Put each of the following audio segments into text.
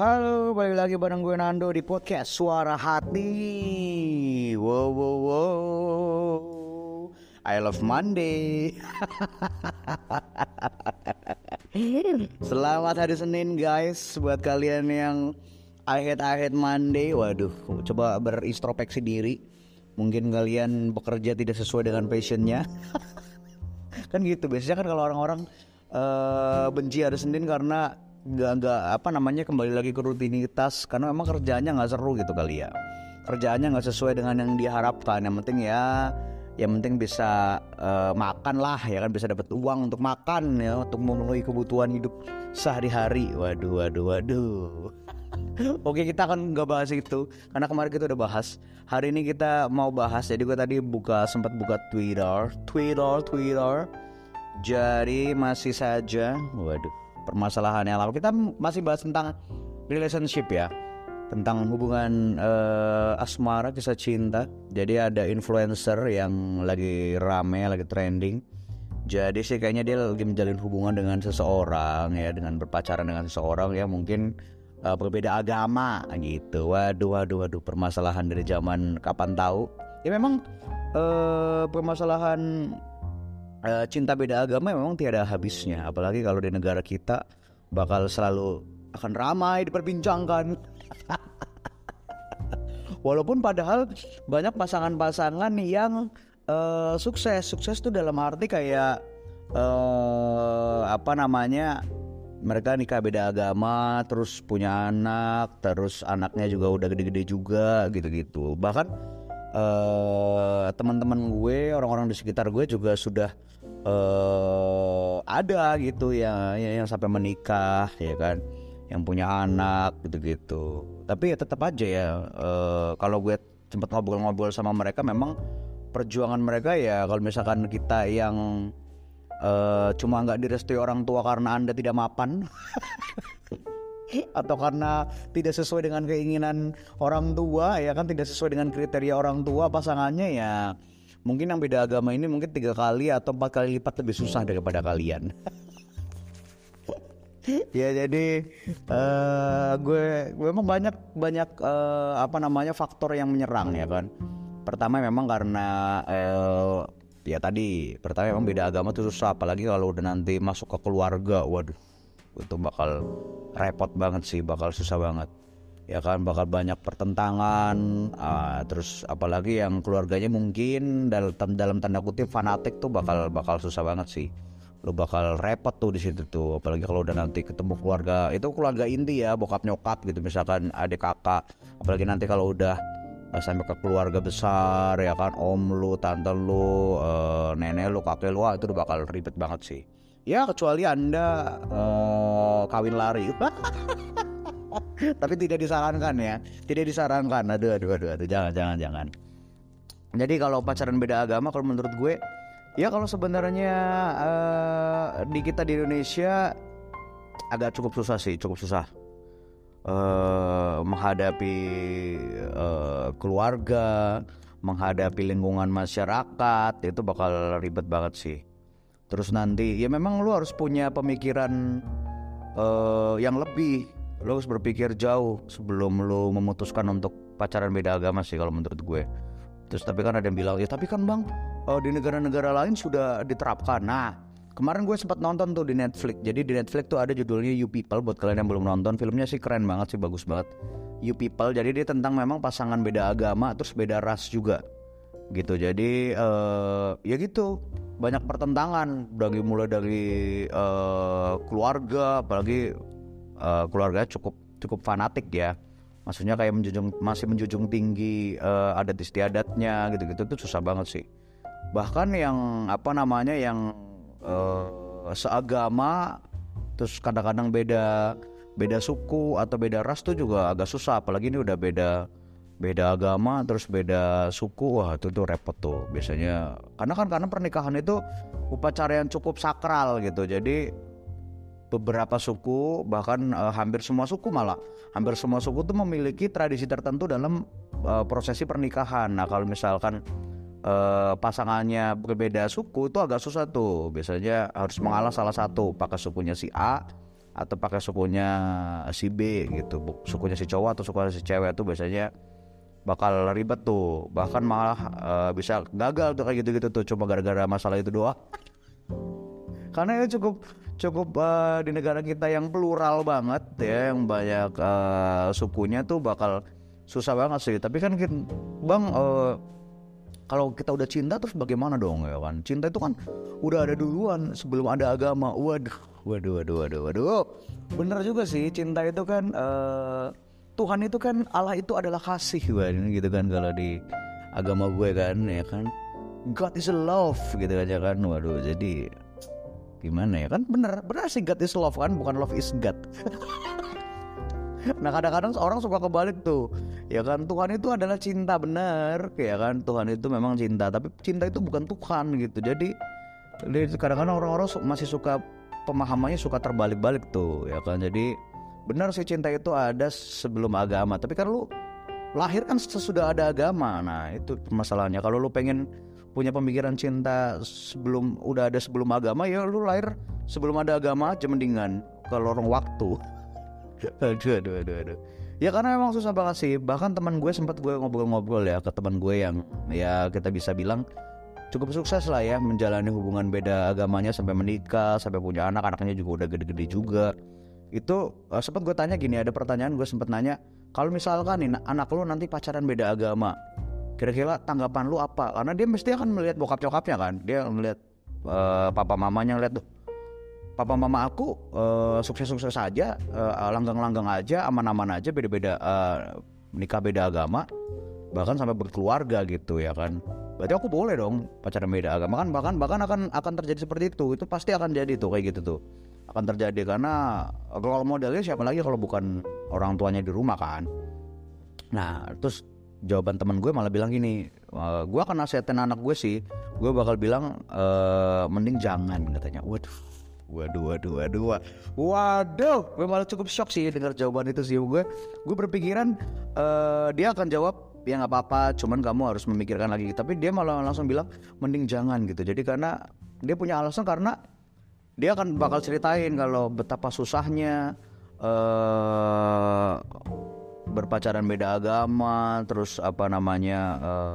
Halo, balik lagi bareng gue Nando di podcast Suara Hati. Wow, wow, wow. I love Monday. Selamat hari Senin guys buat kalian yang akhir-akhir Monday. Waduh, coba berintrospeksi diri. Mungkin kalian bekerja tidak sesuai dengan passionnya. kan gitu biasanya kan kalau orang-orang uh, benci hari Senin karena nggak nggak apa namanya kembali lagi ke rutinitas karena memang kerjanya nggak seru gitu kali ya kerjaannya nggak sesuai dengan yang diharapkan yang penting ya yang penting bisa uh, makan lah ya kan bisa dapat uang untuk makan ya untuk memenuhi kebutuhan hidup sehari-hari waduh waduh waduh Oke kita akan nggak bahas itu karena kemarin kita udah bahas. Hari ini kita mau bahas. Jadi gue tadi buka sempat buka Twitter, Twitter, Twitter. Jadi masih saja, waduh, permasalahan yang lama. Kita masih bahas tentang relationship ya, tentang hubungan uh, asmara kisah cinta. Jadi ada influencer yang lagi rame, lagi trending. Jadi sih kayaknya dia lagi menjalin hubungan dengan seseorang ya, dengan berpacaran dengan seseorang ya mungkin uh, berbeda agama gitu. Waduh, waduh, waduh, permasalahan dari zaman kapan tahu? Ya memang uh, permasalahan uh, cinta beda agama memang tiada habisnya. Apalagi kalau di negara kita bakal selalu akan ramai diperbincangkan. Walaupun padahal banyak pasangan-pasangan yang uh, sukses, sukses tuh dalam arti kayak uh, apa namanya mereka nikah beda agama terus punya anak terus anaknya juga udah gede-gede juga gitu-gitu bahkan uh, teman-teman gue orang-orang di sekitar gue juga sudah uh, ada gitu ya yang sampai menikah ya kan. Yang punya anak gitu-gitu. Tapi ya tetap aja ya uh, kalau gue sempat ngobrol-ngobrol sama mereka memang perjuangan mereka ya kalau misalkan kita yang uh, cuma nggak direstui orang tua karena anda tidak mapan atau karena tidak sesuai dengan keinginan orang tua ya kan tidak sesuai dengan kriteria orang tua pasangannya ya mungkin yang beda agama ini mungkin tiga kali atau empat kali lipat lebih susah daripada kalian. Ya jadi uh, gue memang banyak banyak uh, apa namanya faktor yang menyerang ya kan? Pertama memang karena uh, ya tadi pertama emang beda agama tuh susah apalagi kalau udah nanti masuk ke keluarga waduh itu bakal repot banget sih bakal susah banget ya kan bakal banyak pertentangan uh, terus apalagi yang keluarganya mungkin dalam dalam tanda kutip fanatik tuh bakal bakal susah banget sih. Lo bakal repot tuh di situ tuh apalagi kalau udah nanti ketemu keluarga itu keluarga inti ya bokap nyokap gitu misalkan adik kakak. Apalagi nanti kalau udah sampai ke keluarga besar ya kan om lu tante lu uh, nenek lu kakek lu itu udah bakal ribet banget sih. Ya kecuali anda uh, kawin lari tapi tidak disarankan ya. Tidak disarankan. Aduh aduh aduh aduh. Jangan jangan jangan. Jadi kalau pacaran beda agama kalau menurut gue ya kalau sebenarnya uh, di kita di Indonesia agak cukup susah sih cukup susah. Uh, menghadapi uh, keluarga, menghadapi lingkungan masyarakat itu bakal ribet banget sih. Terus nanti ya memang lu harus punya pemikiran uh, yang lebih. Lu harus berpikir jauh sebelum lu memutuskan untuk pacaran beda agama sih kalau menurut gue. Terus tapi kan ada yang bilang ya tapi kan bang uh, di negara-negara lain sudah diterapkan. Nah Kemarin gue sempat nonton tuh di Netflix. Jadi di Netflix tuh ada judulnya You People buat kalian yang belum nonton. Filmnya sih keren banget sih, bagus banget. You People. Jadi dia tentang memang pasangan beda agama terus beda ras juga. Gitu. Jadi uh, ya gitu. Banyak pertentangan dari mulai dari uh, keluarga apalagi uh, keluarga cukup cukup fanatik ya. Maksudnya kayak menjunjung masih menjunjung tinggi uh, adat istiadatnya gitu-gitu tuh susah banget sih. Bahkan yang apa namanya yang uh, seagama terus kadang-kadang beda beda suku atau beda ras tuh juga agak susah apalagi ini udah beda beda agama terus beda suku wah itu tuh repot tuh biasanya karena kan karena pernikahan itu upacara yang cukup sakral gitu jadi beberapa suku bahkan uh, hampir semua suku malah. Hampir semua suku tuh memiliki tradisi tertentu dalam uh, prosesi pernikahan. Nah kalau misalkan uh, pasangannya berbeda suku itu agak susah tuh. Biasanya harus mengalah salah satu. Pakai sukunya si A atau pakai sukunya si B gitu. Sukunya si cowok atau sukunya si cewek tuh biasanya bakal ribet tuh. Bahkan malah eh, bisa gagal tuh kayak gitu-gitu tuh. Cuma gara-gara masalah itu doang karena itu cukup cukup eh, di negara kita yang plural banget ya yang banyak eh, sukunya tuh bakal susah banget sih. Tapi kan kita, bang eh, kalau kita udah cinta terus bagaimana dong ya kan? Cinta itu kan udah ada duluan sebelum ada agama. Waduh waduh waduh waduh waduh. Bener juga sih cinta itu kan eh, Tuhan itu kan Allah itu adalah kasih kan? Gitu kan kalau di agama gue kan ya kan? God is love gitu kan ya kan? Waduh jadi gimana ya? Kan bener bener sih God is love kan bukan love is God. Nah kadang-kadang orang suka kebalik tuh. Ya kan Tuhan itu adalah cinta bener. Ya kan Tuhan itu memang cinta Tapi cinta itu bukan Tuhan gitu. Jadi kadang-kadang orang-orang masih suka Pemahamannya suka terbalik-balik tuh Ya kan. Jadi benar sih cinta itu ada sebelum agama. Tapi kan lu lahir kan sesudah ada agama. Nah itu permasalahannya Kalau lu pengen punya pemikiran cinta sebelum udah ada sebelum agama ya lu lahir sebelum ada agama aja mendingan ke lorong waktu. Aduh aduh aduh aduh. Ya karena memang susah banget sih. Bahkan teman gue sempat gue ngobrol-ngobrol ya ke teman gue yang ya kita bisa bilang cukup sukses lah ya menjalani hubungan beda agamanya sampai menikah sampai punya anak anaknya juga udah gede-gede juga. Itu eh, sempat gue tanya gini ada pertanyaan gue sempat nanya kalau misalkan nih anak lu nanti pacaran beda agama kira-kira tanggapan lu apa? Karena dia mesti akan melihat bokap nyokapnya kan? Dia melihat eh, papa mamanya ngeliat tuh papa mama aku eh, sukses-sukses aja eh, langgang-langgang aja aman-aman aja beda-beda eh, nikah beda agama bahkan sampai berkeluarga gitu ya kan? Berarti aku boleh dong pacaran beda agama. Kan bahkan bahkan akan akan terjadi seperti itu. Itu pasti akan jadi tuh kayak gitu tuh. Akan terjadi karena kalau modelnya siapa lagi kalau bukan orang tuanya di rumah kan? Nah terus jawaban teman gue malah bilang gini "Eh, gue akan nasihatin anak gue sih. Gue bakal bilang eh, mending jangan katanya. Waduh waduh waduh waduh wa- waduh gue malah cukup shock sih dengar jawaban itu sih. Gue gue berpikiran eh, dia akan jawab ya nggak apa-apa cuman kamu harus memikirkan lagi. Tapi dia malah langsung bilang mending jangan gitu. Jadi karena dia punya alasan karena dia akan bakal ceritain kalau betapa susahnya eh berpacaran beda agama terus apa namanya eh,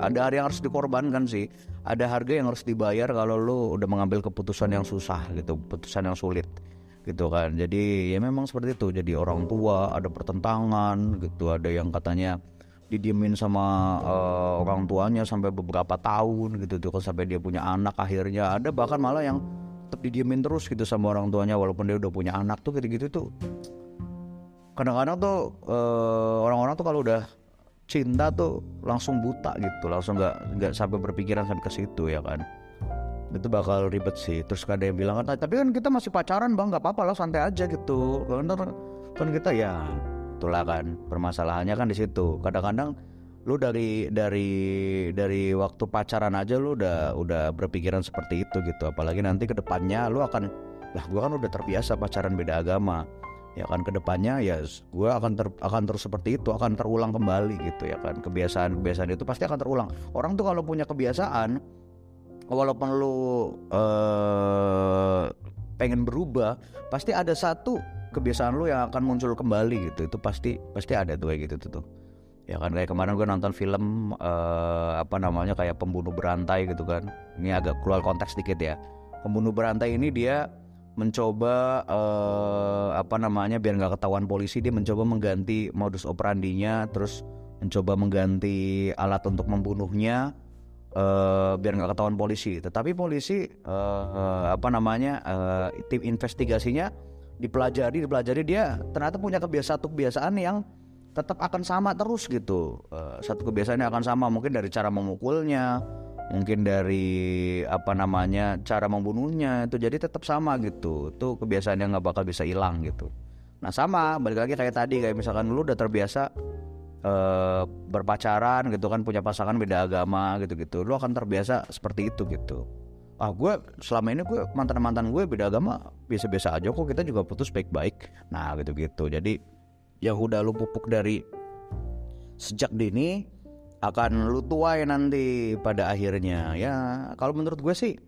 ada hari yang harus dikorbankan sih. Ada harga yang harus dibayar kalau lu udah mengambil keputusan yang susah gitu keputusan yang sulit gitu kan. Jadi ya memang seperti itu. Jadi orang tua ada pertentangan gitu ada yang katanya didiemin sama eh, orang tuanya sampai beberapa tahun gitu tuh kan sampai dia punya anak akhirnya. Ada bahkan malah yang tetap didiemin terus gitu sama orang tuanya walaupun dia udah punya anak tuh gitu-gitu tuh kadang-kadang tuh eh, orang-orang tuh kalau udah cinta tuh langsung buta gitu langsung nggak nggak sampai berpikiran sampai ke situ ya kan? Itu bakal ribet sih. Terus ada yang bilang kan tapi kan kita masih pacaran bang. Nggak apa-apa lah santai aja gitu. Kan kan kita ya itulah kan permasalahannya kan di situ. Kadang-kadang lu dari dari dari waktu pacaran aja lu udah udah berpikiran seperti itu gitu. Apalagi nanti ke depannya lu akan lah gua kan udah terbiasa pacaran beda agama ya kan ke depannya ya gue akan ter, akan terus seperti itu akan terulang kembali gitu ya kan. Kebiasaan kebiasaan itu pasti akan terulang. Orang tuh kalau punya kebiasaan walaupun lu eh pengen berubah pasti ada satu kebiasaan lu yang akan muncul kembali gitu. Itu pasti pasti ada tuh kayak gitu tuh ya kan kayak kemarin gue nonton film eh, apa namanya kayak pembunuh berantai gitu kan. Ini agak keluar konteks dikit ya. Pembunuh berantai ini dia mencoba eh, apa namanya biar nggak ketahuan polisi dia mencoba mengganti modus operandinya terus mencoba mengganti alat untuk membunuhnya eh, biar nggak ketahuan polisi. Tetapi polisi eh, eh, apa namanya eh, tim investigasinya dipelajari dipelajari dia ternyata punya kebiasaan kebiasaan yang tetap akan sama terus gitu. Eh, satu kebiasaan yang akan sama mungkin dari cara memukulnya mungkin dari apa namanya cara membunuhnya itu jadi tetap sama gitu. Itu kebiasaan yang nggak bakal bisa hilang gitu. Nah sama balik lagi kayak tadi kayak misalkan lu udah terbiasa eh, berpacaran gitu kan punya pasangan beda agama gitu gitu lu akan terbiasa seperti itu gitu. Ah gue selama ini gue mantan mantan gue beda agama biasa biasa aja kok kita juga putus baik baik nah gitu gitu jadi yang udah lu pupuk dari sejak dini akan lu tuai nanti pada akhirnya. Ya kalau menurut gue sih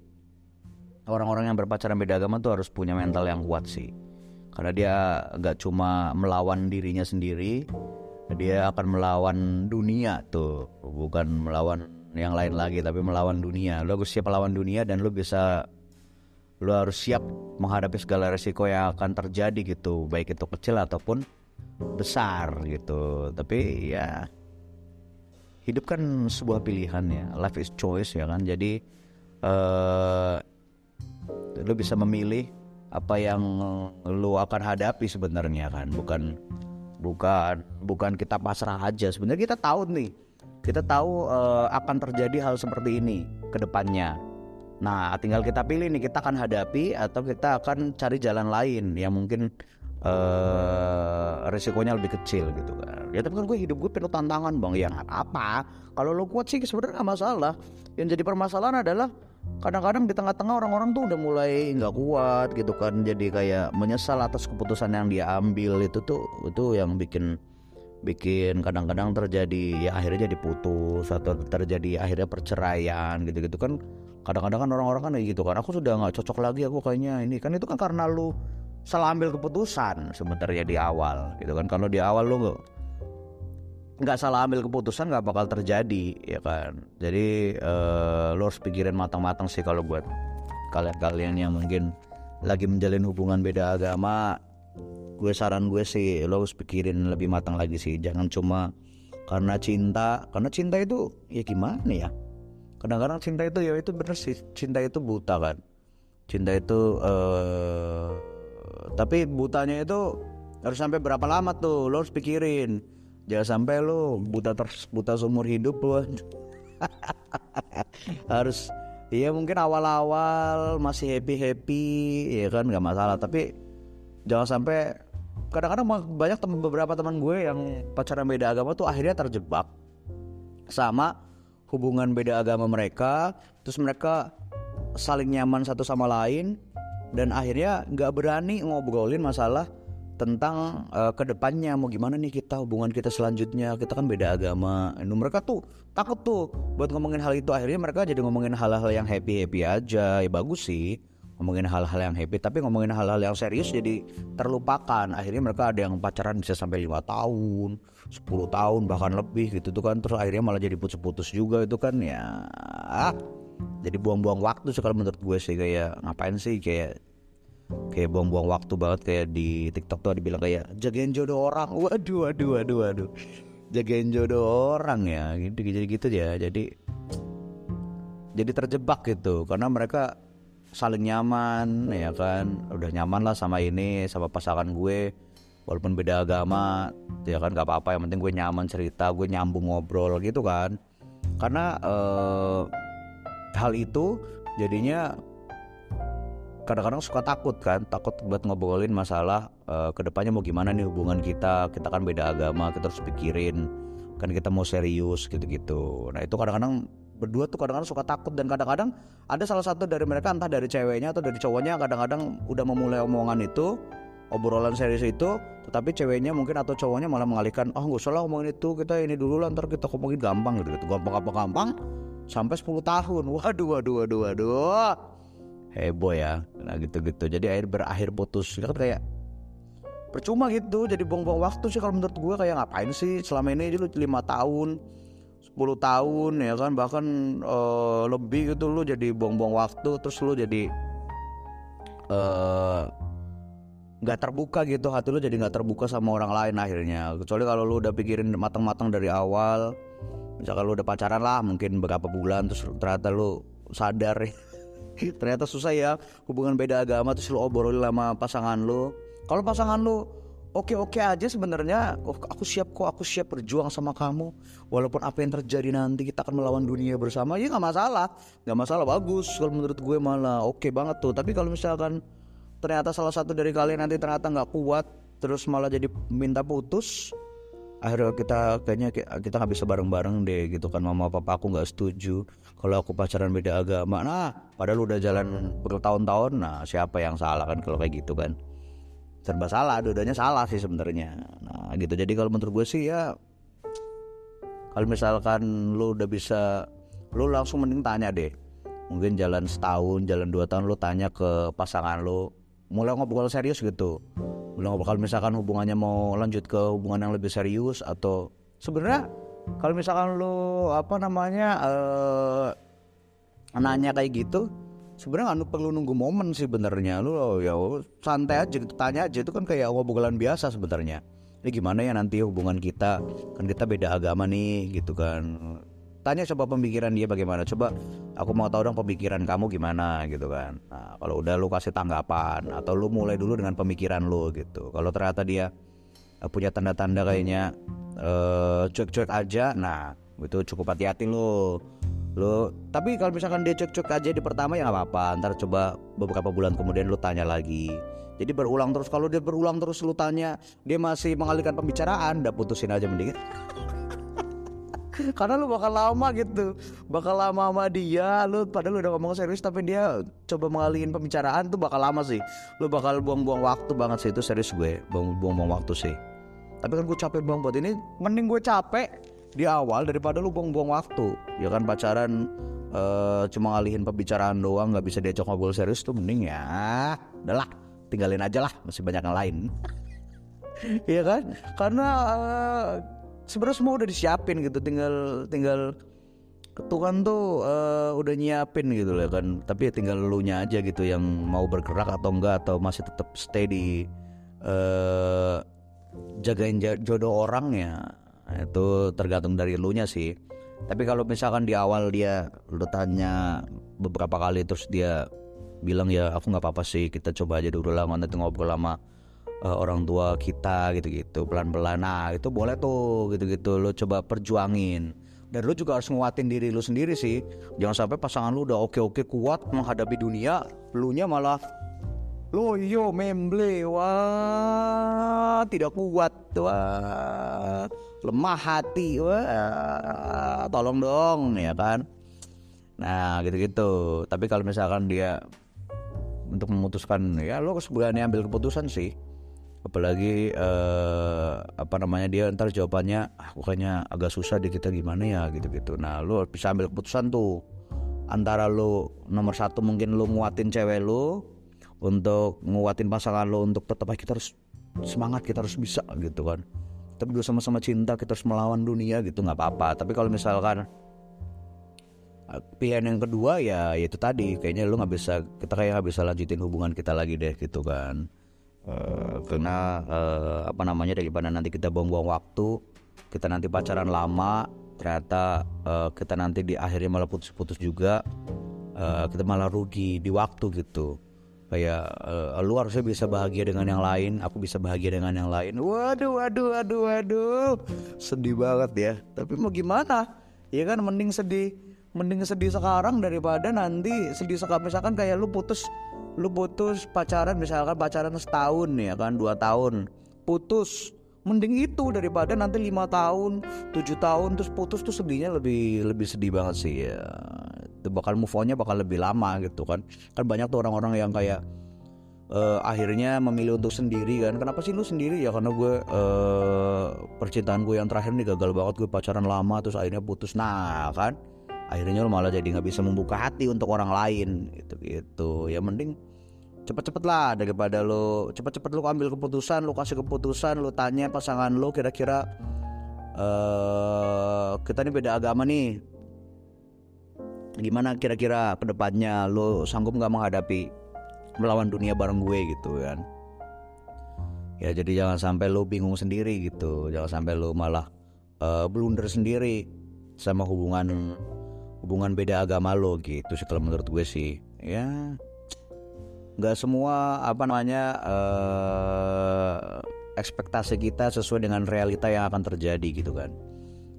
orang-orang yang berpacaran beda agama tuh harus punya mental yang kuat sih. Karena dia nggak cuma melawan dirinya sendiri dia akan melawan dunia tuh. Bukan melawan yang lain lagi tapi melawan dunia. Lo harus siap melawan dunia dan lo bisa lo harus siap menghadapi segala resiko yang akan terjadi gitu. Baik itu kecil ataupun besar gitu. Tapi ya hidup kan sebuah pilihan ya. Life is choice ya kan. Jadi uh, lo bisa memilih apa yang lo akan hadapi sebenarnya kan. Bukan bukan bukan kita pasrah aja. Sebenarnya kita tahu nih. Kita tahu uh, akan terjadi hal seperti ini ke depannya. Nah tinggal kita pilih nih kita akan hadapi atau kita akan cari jalan lain yang mungkin uh, resikonya lebih kecil gitu kan. Ya tapi kan gue hidup gue penuh tantangan bang. Ya nggak apa kalau lo kuat sih sebenarnya nggak masalah. Yang jadi permasalahan adalah kadang-kadang di tengah-tengah orang-orang tuh udah mulai nggak kuat gitu kan. Jadi kayak menyesal atas keputusan yang dia ambil. Itu tuh itu yang bikin bikin kadang-kadang terjadi ya akhirnya jadi putus atau terjadi akhirnya perceraian gitu-gitu kan. Kadang-kadang kan orang-orang kan kayak gitu kan. Aku sudah nggak cocok lagi aku kayaknya ini. Kan itu kan karena lu salah ambil keputusan sebenarnya di awal gitu kan. Kalau di awal lu nggak salah ambil keputusan nggak bakal terjadi ya kan. Jadi uh, lo harus pikirin matang-matang sih kalau buat kalian-kalian yang mungkin lagi menjalin hubungan beda agama. Gue saran gue sih lo harus pikirin lebih matang lagi sih. Jangan cuma karena cinta karena cinta itu ya gimana ya? Kadang-kadang cinta itu ya itu bener sih. Cinta itu buta kan. Cinta itu uh, tapi butanya itu harus sampai berapa lama tuh? Lo harus pikirin. Jangan sampai lo buta terus buta seumur hidup lo harus Iya mungkin awal-awal masih happy happy ya kan? Nggak masalah. Tapi jangan sampai kadang-kadang banyak temen, beberapa teman gue yang pacaran beda agama tuh akhirnya terjebak sama hubungan beda agama mereka. Terus mereka saling nyaman satu sama lain dan akhirnya nggak berani ngobrolin masalah tentang uh, ke depannya mau gimana nih kita hubungan kita selanjutnya? Kita kan beda agama. Ini mereka tuh takut tuh buat ngomongin hal itu. Akhirnya mereka jadi ngomongin hal-hal yang happy happy aja. Ya bagus sih ngomongin hal-hal yang happy. Tapi ngomongin hal-hal yang serius jadi terlupakan. Akhirnya mereka ada yang pacaran bisa sampai lima tahun 10 tahun bahkan lebih gitu tuh kan. Terus akhirnya malah jadi putus-putus juga itu kan. Ya jadi buang-buang waktu sih menurut gue sih kayak ngapain sih kayak kayak buang-buang waktu banget kayak di TikTok tuh dibilang kayak jagain jodoh orang. Waduh waduh waduh waduh. Jagain jodoh orang ya gitu jadi gitu ya. Jadi jadi terjebak gitu. Karena mereka saling nyaman ya kan. Udah nyaman lah sama ini sama pasangan gue. Walaupun beda agama ya kan gak apa-apa. Yang penting gue nyaman cerita gue nyambung ngobrol gitu kan. Karena eh, hal itu jadinya kadang-kadang suka takut kan takut buat ngobrolin masalah uh, ke depannya mau gimana nih hubungan kita kita kan beda agama kita harus pikirin kan kita mau serius gitu-gitu nah itu kadang-kadang berdua tuh kadang-kadang suka takut dan kadang-kadang ada salah satu dari mereka entah dari ceweknya atau dari cowoknya kadang-kadang udah memulai omongan itu obrolan serius itu tetapi ceweknya mungkin atau cowoknya malah mengalihkan oh nggak usah lah ngomongin itu kita ini dulu lah ntar kita ngomongin gampang gitu, gitu. gampang gampang gampang sampai 10 tahun. Waduh waduh waduh waduh. Heboh ya. Nah gitu-gitu. Jadi akhir berakhir putus. Kan kayak percuma gitu. Jadi buang-buang waktu sih kalau menurut gue kayak ngapain sih? Selama ini lu lima tahun 10 tahun ya kan? Bahkan uh, lebih gitu lu jadi buang-buang waktu. Terus lu jadi eh, nggak uh, terbuka gitu. Hati lu jadi nggak terbuka sama orang lain akhirnya. Kecuali kalau lu udah pikirin matang-matang dari awal misalkan lu udah pacaran lah mungkin beberapa bulan terus ternyata lu sadar ya. Ternyata susah ya hubungan beda agama terus lo obrolin sama pasangan lo kalau pasangan lo oke oke aja sebenarnya oh, aku siap kok aku siap berjuang sama kamu. Walaupun apa yang terjadi nanti kita akan melawan dunia bersama ya nggak masalah. Nggak masalah bagus. Kalau menurut gue malah oke banget tuh. Tapi kalau misalkan ternyata salah satu dari kalian nanti ternyata nggak kuat terus malah jadi minta putus akhirnya kita kayaknya kita nggak bisa bareng-bareng deh gitu kan. Mama papa aku nggak setuju kalau aku pacaran beda agama. Nah padahal udah jalan bertahun-tahun. Nah siapa yang salah kan kalau kayak gitu kan? Serba salah dudanya salah sih sebenarnya. Nah gitu. Jadi kalau menurut gue sih ya kalau misalkan lu udah bisa lu langsung mending tanya deh. Mungkin jalan setahun jalan dua tahun lu tanya ke pasangan lu mulai ngobrol serius gitu. Mulai ngobrol kalau misalkan hubungannya mau lanjut ke hubungan yang lebih serius atau sebenarnya kalau misalkan lu apa namanya eh nanya kayak gitu sebenarnya nggak perlu nunggu momen sih benernya. Lu oh, ya santai aja gitu tanya aja. Itu kan kayak ngobrolan biasa sebenarnya. Ini gimana ya nanti hubungan kita? Kan kita beda agama nih gitu kan tanya coba pemikiran dia bagaimana. Coba aku mau tahu dong pemikiran kamu gimana gitu kan. Nah kalau udah lu kasih tanggapan atau lu mulai dulu dengan pemikiran lu gitu. Kalau ternyata dia uh, punya tanda-tanda kayaknya uh, cuek-cuek aja nah itu cukup hati-hati lu. Lu tapi kalau misalkan dia cuek-cuek aja di pertama ya nggak apa-apa. Ntar coba beberapa bulan kemudian lu tanya lagi. Jadi berulang terus. Kalau dia berulang terus lu tanya dia masih mengalihkan pembicaraan udah putusin aja mending karena lu bakal lama gitu. Bakal lama sama dia. Lu padahal lu udah ngomong serius tapi dia coba mengalihin pembicaraan tuh bakal lama sih. Lu bakal buang-buang waktu banget sih. Itu serius gue. Buang-buang waktu sih. Tapi kan gue capek bang buat ini. Mending gue capek di awal daripada lu buang-buang waktu. Ya kan pacaran uh, cuma ngalihin pembicaraan doang nggak bisa diajak ngobrol serius tuh mending ya. Udahlah tinggalin aja lah. Masih banyak yang lain. Iya kan? Karena uh, sebenarnya semua udah disiapin gitu. Tinggal tinggal Tuhan tuh uh, udah nyiapin gitu lah kan. Tapi ya tinggal lu nya aja gitu yang mau bergerak atau enggak atau masih tetap stay di uh, jagain jodoh orang ya itu tergantung dari lu nya sih. Tapi kalau misalkan di awal dia lu tanya beberapa kali terus dia bilang ya aku nggak apa-apa sih kita coba aja dulu lah nanti ngobrol lama uh, orang tua kita gitu-gitu pelan-pelan. Nah itu boleh tuh gitu-gitu lo coba perjuangin. Dan lo juga harus nguatin diri lo sendiri sih. Jangan sampai pasangan lo udah oke-oke kuat menghadapi dunia lu nya malah lo yo memble wah tidak kuat wah lemah hati wah tolong dong ya kan? Nah gitu-gitu. Tapi kalau misalkan dia untuk memutuskan ya lo sebenarnya ambil keputusan sih apalagi uh, apa namanya dia ntar jawabannya ah, bukannya agak susah di kita gimana ya gitu-gitu. Nah lu bisa ambil keputusan tuh. Antara lu nomor satu mungkin lu nguatin cewek lu untuk nguatin pasangan lu untuk tetap kita harus semangat kita harus bisa gitu kan. Tapi dua sama-sama cinta kita harus melawan dunia gitu nggak apa-apa. Tapi kalau misalkan eh, pilihan yang kedua ya, ya itu tadi. Kayaknya lu nggak bisa kita kayak nggak bisa lanjutin hubungan kita lagi deh gitu kan uh, karena uh, apa namanya daripada nanti kita buang-buang waktu kita nanti pacaran lama ternyata uh, kita nanti di akhirnya malah putus-putus juga uh, kita malah rugi di waktu gitu. Kayak uh, lu harusnya bisa bahagia dengan yang lain aku bisa bahagia dengan yang lain. Waduh waduh waduh waduh. Sedih banget ya. Tapi mau gimana? Ya kan mending sedih. Mending sedih sekarang daripada nanti sedih sekarang misalkan kayak lu putus lu putus pacaran misalkan pacaran setahun ya kan dua tahun. Putus mending itu daripada nanti lima tahun tujuh tahun terus putus tuh sedihnya lebih lebih sedih banget sih ya. Itu bakal move onnya bakal lebih lama gitu kan. Kan banyak tuh orang-orang yang kayak uh, akhirnya memilih untuk sendiri kan. Kenapa sih lu sendiri ya? Karena gue uh, percintaan gue yang terakhir nih gagal banget gue pacaran lama terus akhirnya putus. Nah kan akhirnya lo malah jadi nggak bisa membuka hati untuk orang lain gitu gitu. Ya mending cepet-cepet lah daripada lo cepet-cepet lo ambil keputusan lo kasih keputusan lo tanya pasangan lo kira-kira uh, kita ini beda agama nih. Gimana kira-kira ke depannya lo sanggup nggak menghadapi melawan dunia bareng gue gitu kan? Ya jadi jangan sampai lo bingung sendiri gitu. Jangan sampai lo malah uh, blunder sendiri sama hubungan hubungan beda agama lo gitu sih kalau menurut gue sih. Ya nggak semua apa namanya uh, ekspektasi kita sesuai dengan realita yang akan terjadi gitu kan.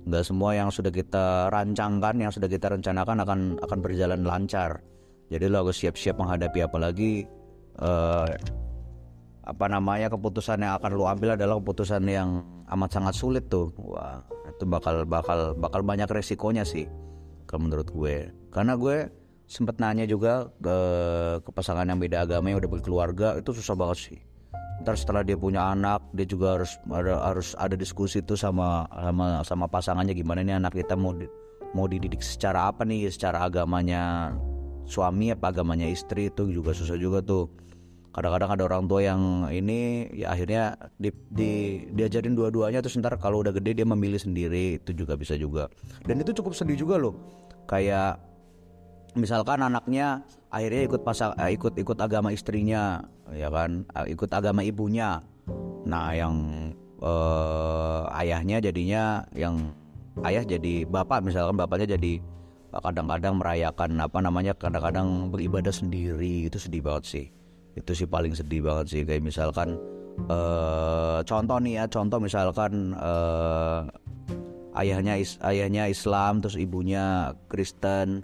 Nggak semua yang sudah kita rancangkan yang sudah kita rencanakan akan akan berjalan lancar. Jadi lo harus siap-siap menghadapi apalagi uh, apa namanya keputusan yang akan lo ambil adalah keputusan yang amat sangat sulit tuh. Wah itu bakal bakal bakal banyak resikonya sih kalau menurut gue. Karena gue sempet nanya juga ke, ke pasangan yang beda agama yang udah berkeluarga itu susah banget sih. Ntar setelah dia punya anak dia juga harus ada harus ada diskusi tuh sama sama sama pasangannya gimana nih anak kita mau di, mau dididik secara apa nih secara agamanya suami apa agamanya istri itu juga susah juga tuh kadang-kadang ada orang tua yang ini ya akhirnya di, di diajarin dua-duanya terus ntar kalau udah gede dia memilih sendiri. Itu juga bisa juga. Dan itu cukup sedih juga loh. Kayak misalkan anaknya akhirnya ikut pasang eh, ikut ikut agama istrinya ya kan? Eh, ikut agama ibunya. Nah yang eh, ayahnya jadinya yang ayah jadi bapak misalkan bapaknya jadi kadang-kadang merayakan apa namanya kadang-kadang beribadah sendiri. Itu sedih banget sih itu sih paling sedih banget sih kayak misalkan uh, contoh nih ya contoh misalkan uh, ayahnya is, ayahnya Islam terus ibunya Kristen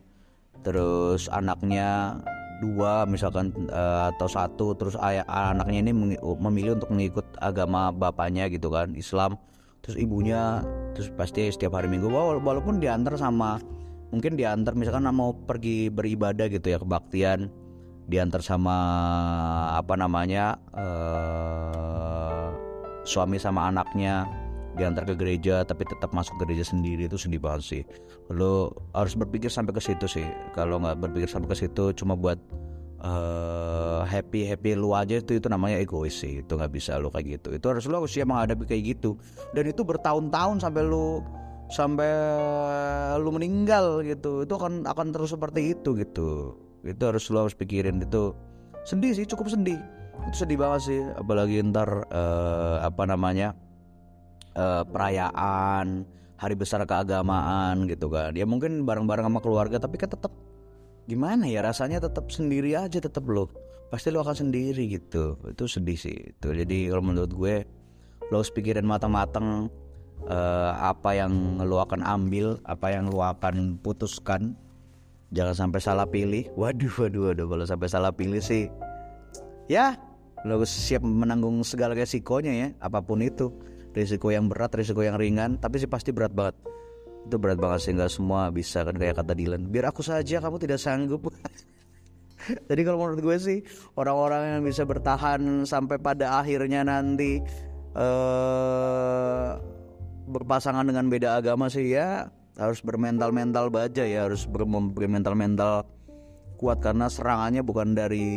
terus anaknya dua misalkan uh, atau satu terus ayah anaknya ini memilih untuk mengikut agama bapaknya gitu kan Islam. Terus ibunya terus pasti setiap hari minggu walaupun diantar sama mungkin diantar misalkan mau pergi beribadah gitu ya kebaktian diantar sama apa namanya uh, suami sama anaknya diantar ke gereja tapi tetap masuk gereja sendiri itu sedih banget sih. Lo harus berpikir sampai ke situ sih. Kalau nggak berpikir sampai ke situ cuma buat uh, happy happy lu aja itu itu namanya egois sih. Itu nggak bisa lo kayak gitu. Itu harus lo usia menghadapi kayak gitu. Dan itu bertahun-tahun sampai lo sampai lu meninggal gitu. Itu akan akan terus seperti itu gitu itu harus lo harus pikirin. Itu sedih sih cukup sedih. Itu sedih banget sih apalagi ntar uh, apa namanya uh, perayaan hari besar keagamaan gitu kan. Ya mungkin bareng-bareng sama keluarga tapi kan tetap gimana ya rasanya tetap sendiri aja tetap lo. Pasti lo akan sendiri gitu. Itu sedih sih itu. Jadi kalau menurut gue lo harus pikirin matang-matang uh, apa yang lo akan ambil apa yang lo akan putuskan jangan sampai salah pilih. Waduh waduh waduh kalau sampai salah pilih sih ya lo siap menanggung segala resikonya ya apa pun itu. Risiko yang berat risiko yang ringan tapi sih pasti berat banget. Itu berat banget sih nggak semua bisa kan kayak kata Dylan. Biar aku saja kamu tidak sanggup. Jadi kalau menurut gue sih orang-orang yang bisa bertahan sampai pada akhirnya nanti uh, berpasangan dengan beda agama sih ya harus bermental-mental baja ya harus bermental-mental kuat karena serangannya bukan dari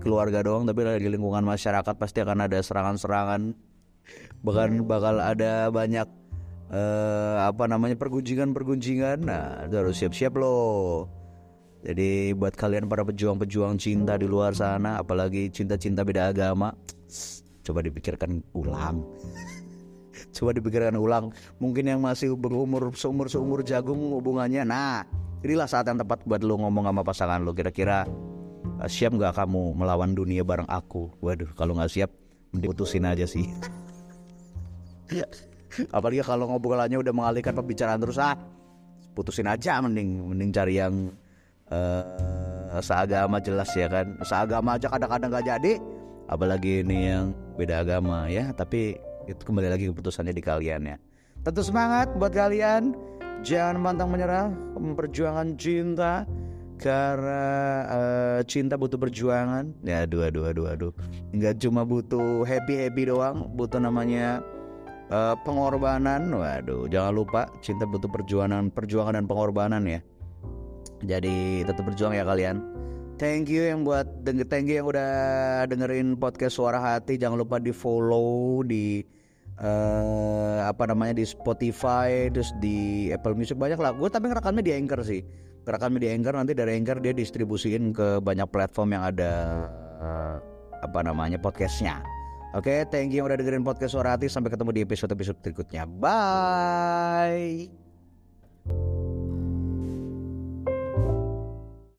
keluarga doang tapi dari lingkungan masyarakat pasti akan ada serangan-serangan. Bahkan bakal ada banyak uh, apa namanya pergunjingan-pergunjingan. Nah itu harus siap-siap loh. Jadi buat kalian para pejuang-pejuang cinta di luar sana apalagi cinta-cinta beda agama coba dipikirkan ulang coba dipikirkan ulang. Mungkin yang masih berumur seumur seumur jagung hubungannya. Nah inilah saat yang tepat buat lo ngomong sama pasangan lo kira-kira uh, siap nggak kamu melawan dunia bareng aku? Waduh kalau nggak siap putusin aja sih. Apalagi kalau ngobrolannya udah mengalihkan pembicaraan terus ah putusin aja. Mending mending cari yang uh, seagama jelas ya kan. Seagama aja kadang-kadang nggak jadi. Apalagi ini yang beda agama ya. Tapi itu kembali lagi keputusannya di kalian ya. Tentu semangat buat kalian. Jangan pantang menyerah memperjuangkan cinta. Karena uh, cinta butuh perjuangan. Ya dua dua dua dua nggak cuma butuh happy happy doang butuh namanya uh, pengorbanan. Waduh jangan lupa cinta butuh perjuangan perjuangan dan pengorbanan ya. Jadi tetap berjuang ya kalian Thank you yang buat denger thank you yang udah dengerin podcast Suara Hati. Jangan lupa di follow di uh, apa namanya di Spotify, terus di Apple Music banyak lah. Gue tapi ngerekamnya di Anchor sih. Ngerekamnya di Anchor nanti dari Anchor dia distribusiin ke banyak platform yang ada uh, apa namanya podcastnya. Oke, okay, thank you yang udah dengerin podcast Suara Hati. Sampai ketemu di episode-episode berikutnya. Bye.